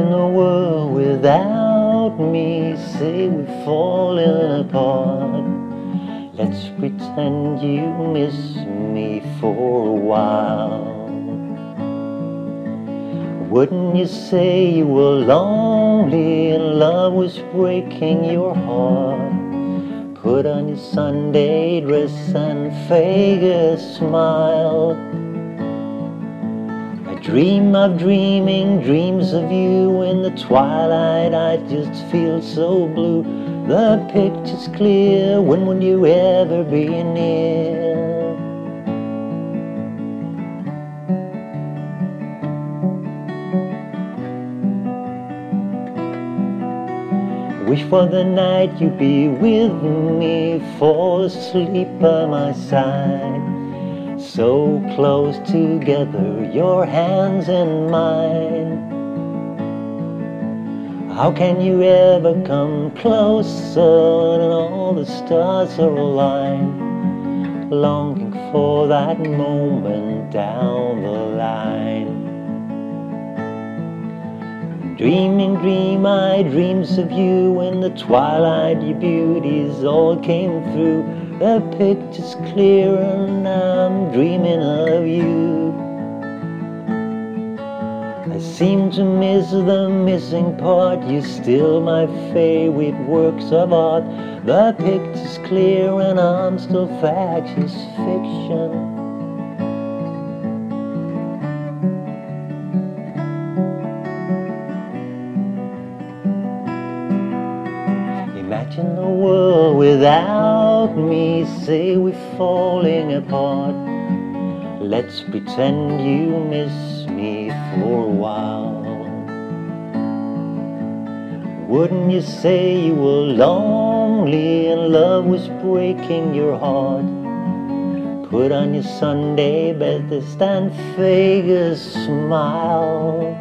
world without me. Say we're falling apart. Let's pretend you miss me for a while. Wouldn't you say you were lonely and love was breaking your heart? Put on your Sunday dress and fake a smile. Dream of dreaming dreams of you in the twilight. I just feel so blue. The picture's clear. When will you ever be near? Wish for the night you'd be with me, fall asleep by my side. So close together, your hands in mine. How can you ever come closer when all the stars are aligned? Longing for that moment down the line. Dreaming, dream I dreams of you in the twilight. Your beauties all came through. The picture's clear and I'm dreaming of you. I seem to miss the missing part. You're still my favorite works of art. The picture's clear and I'm still factious fiction. Imagine the world without me. Say we're falling apart. Let's pretend you miss me for a while. Wouldn't you say you were lonely and love was breaking your heart? Put on your Sunday best and fake a smile.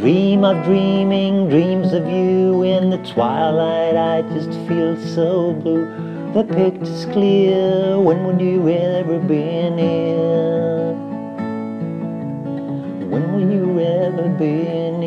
Dream of dreaming dreams of you in the twilight. I just feel so blue. The picture's clear. When will you ever be near? When will you ever be near?